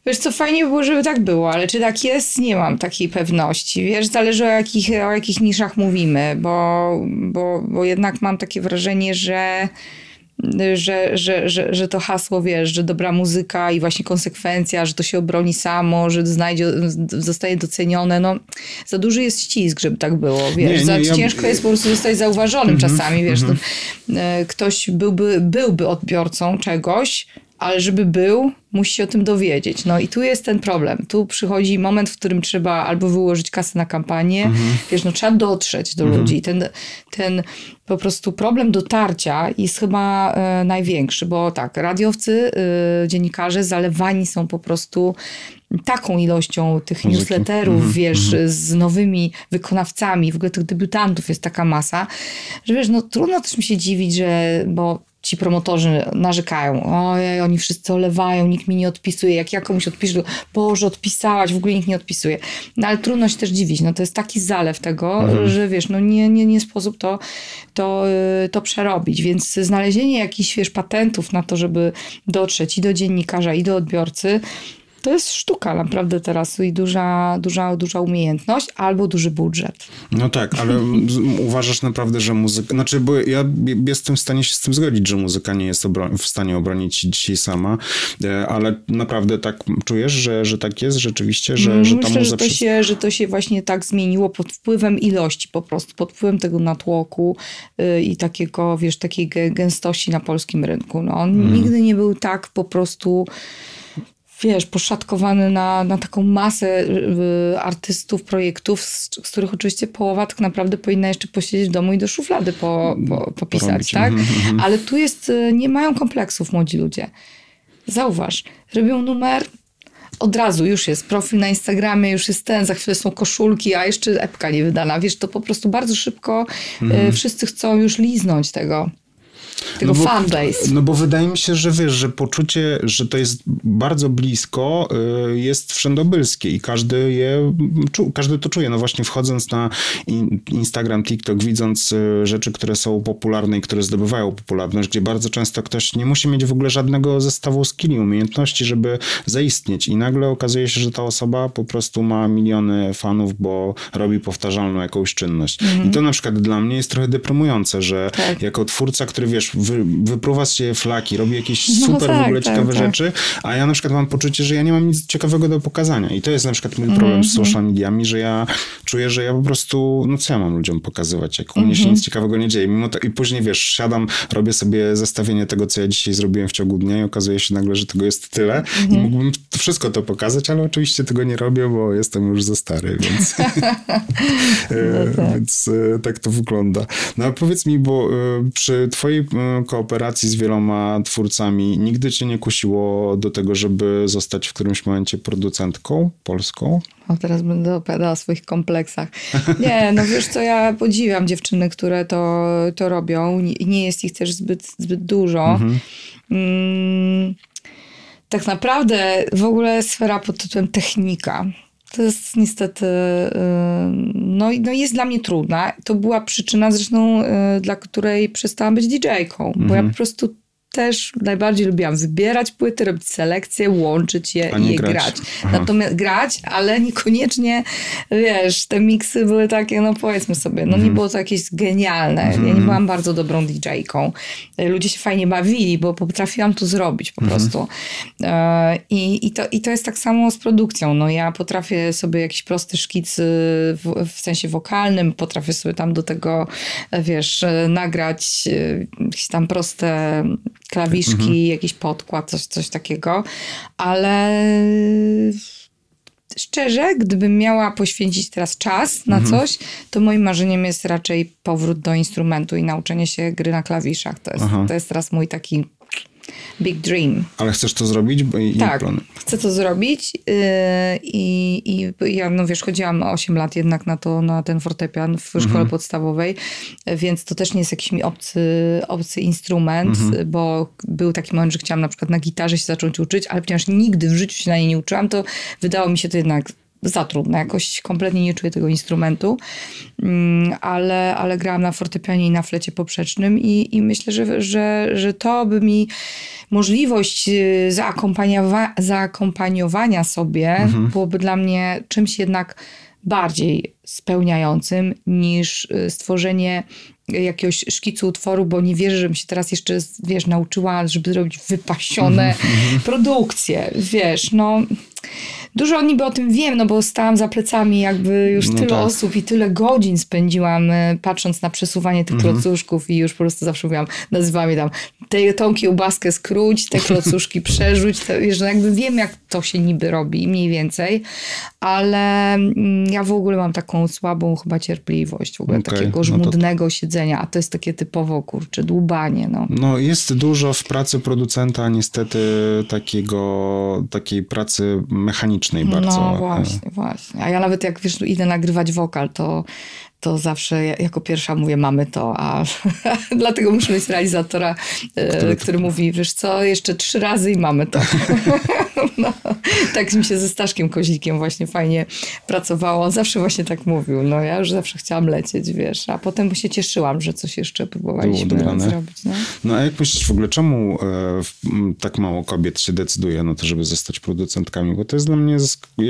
Wiesz co, fajnie by było, żeby tak było, ale czy tak jest? Nie mam takiej pewności. Wiesz, zależy o jakich, o jakich niszach mówimy, bo, bo, bo jednak mam takie wrażenie, że że, że, że, że to hasło, wiesz, że dobra muzyka i właśnie konsekwencja, że to się obroni samo, że znajdzie, zostaje docenione, no za duży jest ścisk, żeby tak było, wiesz, nie, nie, za ja... ciężko jest po prostu zostać zauważonym mm -hmm, czasami, wiesz, mm -hmm. to, ktoś byłby, byłby odbiorcą czegoś, ale żeby był, musi się o tym dowiedzieć. No i tu jest ten problem. Tu przychodzi moment, w którym trzeba albo wyłożyć kasę na kampanię, mhm. wiesz, no trzeba dotrzeć do mhm. ludzi. Ten, ten po prostu problem dotarcia jest chyba e, największy, bo tak, radiowcy, e, dziennikarze zalewani są po prostu taką ilością tych Muzyki. newsletterów, -hmm. wiesz, -hmm. z nowymi wykonawcami, w ogóle tych debiutantów jest taka masa, że wiesz, no trudno też mi się dziwić, że, bo ci promotorzy narzekają, ojej, oni wszyscy olewają, nikt mi nie odpisuje, jak ja komuś odpiszę, Boże, odpisałaś, w ogóle nikt nie odpisuje. No ale trudno się też dziwić, no to jest taki zalew tego, mhm. że wiesz, no nie, nie, nie sposób to, to, y, to przerobić, więc znalezienie jakichś, wiesz, patentów na to, żeby dotrzeć i do dziennikarza, i do odbiorcy, to jest sztuka naprawdę teraz i duża, duża, duża umiejętność albo duży budżet. No tak, ale uważasz naprawdę, że muzyka, znaczy, bo ja jestem w stanie się z tym zgodzić, że muzyka nie jest w stanie obronić dzisiaj sama, e, ale naprawdę tak czujesz, że, że tak jest rzeczywiście, że, że ta Myślę, że to, się, że to się właśnie tak zmieniło pod wpływem ilości po prostu, pod wpływem tego natłoku yy, i takiego, wiesz, takiej gęstości na polskim rynku. No, on hmm. nigdy nie był tak po prostu wiesz, poszatkowany na, na taką masę y, artystów, projektów, z, z, których oczywiście połowa tak naprawdę powinna jeszcze posiedzieć w domu i do szuflady po, po, popisać, Porobić. tak? Ale tu jest, y, nie mają kompleksów młodzi ludzie. Zauważ, robią numer, od razu już jest profil na Instagramie, już jest ten, za chwilę są koszulki, a jeszcze epka nie wydana. Wiesz, to po prostu bardzo szybko y, mhm. wszyscy chcą już liznąć tego tego no bo, fanbase. No bo wydaje mi się, że wiesz, że poczucie, że to jest bardzo blisko, y, jest wszędobylskie i każdy je, każdy to czuje. No właśnie wchodząc na Instagram, TikTok, widząc y, rzeczy, które są popularne i które zdobywają popularność, gdzie bardzo często ktoś nie musi mieć w ogóle żadnego zestawu skilli, umiejętności, żeby zaistnieć i nagle okazuje się, że ta osoba po prostu ma miliony fanów, bo robi powtarzalną jakąś czynność. Mhm. I to na przykład dla mnie jest trochę deprymujące, że tak. jako twórca, który wiesz, wy, wypruwa z siebie flaki, robi jakieś no super tak, w ogóle tak, ciekawe tak. rzeczy, a ja na przykład mam poczucie, że ja nie mam nic ciekawego do pokazania. I to jest na przykład mój problem mm -hmm. z mhm. social mediami, że ja czuję, że ja po prostu, no co ja mam ludziom pokazywać, jak u mnie się mhm. nic ciekawego nie dzieje. Mimo to, I później, wiesz, siadam, robię sobie zestawienie tego, co ja dzisiaj zrobiłem w ciągu dnia i okazuje się nagle, że tego jest tyle mm -hmm. i mhm. mógłbym wszystko to pokazać, ale oczywiście tego nie robię, bo jestem już za stary, więc, no tak. więc e, tak to wygląda. No a powiedz mi, bo e, przy twojej kooperacji z wieloma twórcami nigdy cię nie kusiło do tego, żeby zostać w którymś momencie producentką polską? O, teraz będę opowiadała o swoich kompleksach. Nie, no wiesz co, ja podziwiam dziewczyny, które to, to robią. Nie, nie jest ich też zbyt, zbyt dużo. Mhm. Mm, tak naprawdę w ogóle sfera pod tytułem technika to jest niestety, y, no, no jest dla mnie trudna. To była przyczyna zresztą, y, dla której przestałam być DJ-ką, bo ja mhm. po prostu też najbardziej lubiłam wybierać płyty, robić selekcje, łączyć je i je grać. grać. Natomiast grać, ale niekoniecznie, wiesz, te miksy były takie, no powiedzmy sobie, no mm. nie mhm. było to jakieś genialne. Mm. Ja nie mhm. byłam bardzo dobrą DJ-ką. Ludzie się fajnie bawili, bo potrafiłam to zrobić po mm. prostu. E, I, i, to, I to jest tak samo z produkcją. No ja potrafię sobie jakiś prosty szkic w, w sensie wokalnym, potrafię sobie tam do tego, wiesz, nagrać e, jakieś tam proste klawiszki, mhm. jakiś podkład, coś, coś takiego, ale szczerze, gdybym miała poświęcić teraz czas na mhm. coś, to moim marzeniem jest raczej powrót do instrumentu i nauczenie się gry na klawiszach. To jest, to jest teraz mój taki big dream. Ale chcesz to zrobić? Bo i, tak, chcę to zrobić yy, i, i ja, no wiesz, chodziłam 8 lat jednak na to, na ten fortepian w szkole mhm. podstawowej, więc to też nie jest jakiś mi obcy, obcy instrument, mhm. bo był taki moment, że chciałam na przykład na gitarze się zacząć uczyć, ale ponieważ nigdy w życiu się na niej nie uczyłam, to wydało mi się to jednak za trudne. Jakoś kompletnie nie czuję tego instrumentu, mm, ale, ale grałam na fortepianie i na flecie poprzecznym i, i myślę, że, że, że to by mi możliwość y, zaakompaniowa- zaakompaniowania sobie mhm. byłoby dla mnie czymś jednak bardziej spełniającym niż y, stworzenie jakiegoś szkicu utworu, bo nie wierzę, żebym się teraz jeszcze, wiesz, nauczyła, żeby zrobić wypasione mhm, produkcje, wiesz, no Dużo niby o tym wiem, no bo stałam za plecami jakby już no tyle tak. osób i tyle godzin spędziłam e, patrząc na przesuwanie tych mhm. klocuszków i już po prostu zawsze mówiłam, nazywałam je tam tę tą kiełbaskę skróć, te klocuszki przerzuć, to, wiesz, no jakby wiem, jak to się niby robi, mniej więcej, ale mm, ja w ogóle mam taką słabą chyba cierpliwość, w ogóle okay, takiego no żmudnego to... siedzenia, a to jest takie typowo, kurczę, dłubanie, no. No jest dużo w pracy producenta niestety takiego, takiej pracy mechanicznej bardzo. No właśnie, właśnie. A ja nawet jak, wiesz, idę nagrywać wokal, to to zawsze jako pierwsza mówię, mamy to, a dlatego muszę mieć realizatora, e, który, który mówi, wiesz co, jeszcze trzy razy i mamy to. no, tak mi się ze Staszkiem Kozikiem właśnie fajnie pracowało. On zawsze właśnie tak mówił. No ja już zawsze chciałam lecieć, wiesz, a potem się cieszyłam, że coś jeszcze próbowaliśmy zrobić. No. no a jak myślisz w ogóle, czemu e, tak mało kobiet się decyduje na to, żeby zostać producentkami? Bo to jest dla mnie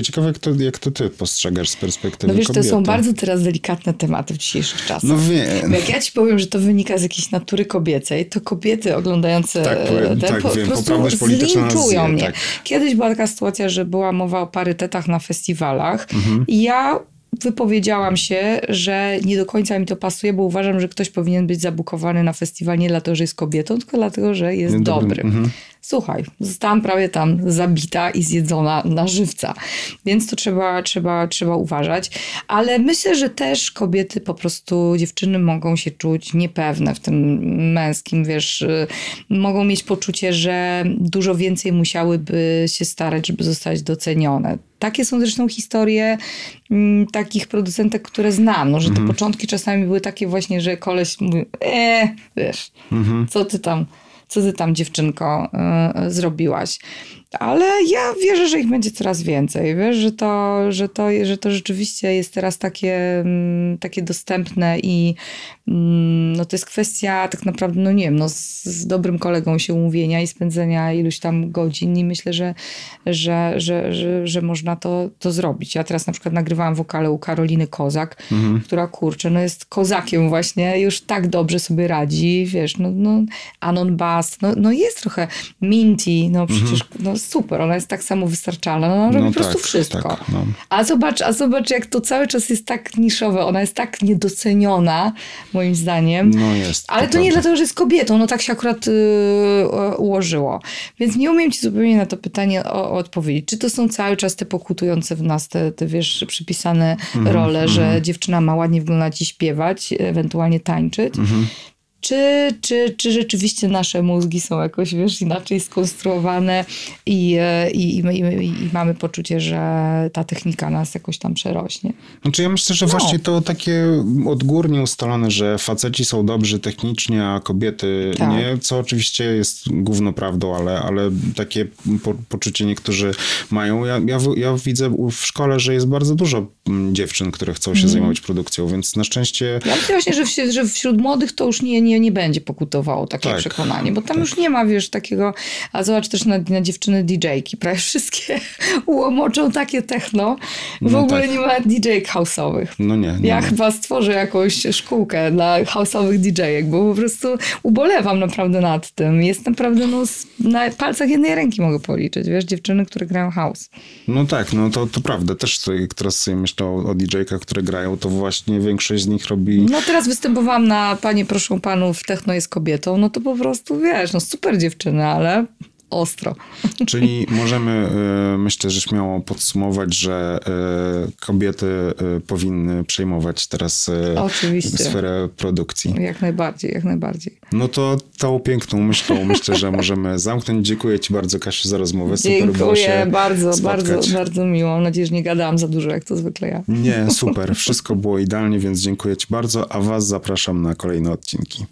ciekawe, jak to, jak to ty postrzegasz z perspektywy No wiesz, kobiety. to są bardzo teraz delikatne tematy w dzisiejszych czasach. No wiem. jak ja ci powiem, że to wynika z jakiejś natury kobiecej, to kobiety oglądające tak, powiem, te, tak, po, wiem, po prostu zlinczują mnie. Tak. Kiedyś była taka sytuacja, że była mowa o parytetach na festiwalach mhm. i ja wypowiedziałam się, że nie do końca mi to pasuje, bo uważam, że ktoś powinien być zabukowany na festiwal nie dlatego, że jest kobietą, tylko dlatego, że jest nie dobry. Mhm. Słuchaj, zostałam prawie tam zabita i zjedzona na żywca, więc to trzeba, trzeba, trzeba uważać. Ale myślę, że też kobiety po prostu, dziewczyny mogą się czuć niepewne w tym męskim, wiesz, y, mogą mieć poczucie, że dużo więcej musiałyby się starać, żeby zostać docenione. Takie są zresztą historie m, mm, takich producentek, które znam, no, że te mhm. początki czasami były takie właśnie, że koleś mówi, eee, wiesz, mhm. co ty tam co ty tam dziewczynko y, zrobiłaś. Ale ja wierzę, że ich będzie coraz więcej. Wiesz, że to, że to, że to rzeczywiście jest teraz takie, mm, takie dostępne i mm, no to jest kwestia tak naprawdę, no nie wiem, no z, z dobrym kolegą się umówienia i spędzenia iluś tam godzin i myślę, że, że, że, że, że można to, to zrobić. Ja teraz na przykład nagrywałam wokale u Karoliny Kozak, mhm. która kurczę, no jest kozakiem właśnie, już tak dobrze sobie radzi, wiesz, no, no Anon Bass, no, no jest trochę Minty, no przecież mhm. no, super, ona jest tak samo wystarczalna, no, ona robi no po prostu tak, wszystko. Tak, no. A, zobacz, a zobacz, jak to cały czas jest tak niszowe, ona jest tak niedoceniona, moim zdaniem. No jest. Ale to, to nie dlatego, że jest kobietą, no tak się akurat yy, ułożyło. Więc nie umiem ci zupełnie na to pytanie o, o odpowiedzieć. Czy to są cały czas te pokutujące w nas, te, te wiesz, przypisane mm -hmm, role, mm -hmm. że mhm. dziewczyna ma ładnie wyglądać i śpiewać, ewentualnie tańczyć, mm -hmm czy, czy, czy rzeczywiście nasze mózgi są jakoś, wiesz, inaczej skonstruowane i, e, i, i, i, mamy poczucie, że ta technika nas jakoś tam przerośnie. Znaczy ja myślę, że no. właśnie to takie odgórnie ustalone, że faceci są dobrzy technicznie, a kobiety tak. nie, co oczywiście jest główną prawdą, ale, ale takie po, poczucie niektórzy mają. Ja, ja, ja widzę w szkole, że jest bardzo dużo dziewczyn, które chcą się mm. zajmować produkcją, więc na szczęście... Ja myślę właśnie, że, że wśród młodych to już nie, nie nie, będzie pokutowało takie tak, przekonanie, bo tam tak. już nie ma, wiesz, takiego, a zobacz też na, na dziewczyny DJ-ki, prawie wszystkie łomoczą takie techno, w no ogóle tak. nie ma DJ-ek house'owych. No nie, nie. Ja nie. chyba stworzę jakąś szkółkę dla house'owych DJ-ek, bo po prostu ubolewam naprawdę nad tym. Jest naprawdę, no, na palcach jednej ręki mogę policzyć, wiesz, dziewczyny, które grają house. No tak, no to, to prawda. Też teraz sobie myślę o, o DJ-kach, które grają, to właśnie większość z nich robi... No teraz występowałam na Panie proszę panów techno jest kobietą, no to po prostu wiesz, no super dziewczyny, ale ostro. Czyli możemy, y, myślę, że śmiało podsumować, że y, kobiety y, powinny przejmować teraz Oczywiście. sferę produkcji. Jak najbardziej, jak najbardziej. No to tą piękną myślą myślę, że możemy zamknąć. Dziękuję Ci bardzo, Kasiu, za rozmowę. Super Dziękuję było się bardzo, spotkać. bardzo, bardzo miło. Mam nadzieję, że nie gadałam za dużo, jak to zwykle ja. Nie, super. Wszystko było idealnie, więc dziękuję Ci bardzo, a Was zapraszam na kolejne odcinki.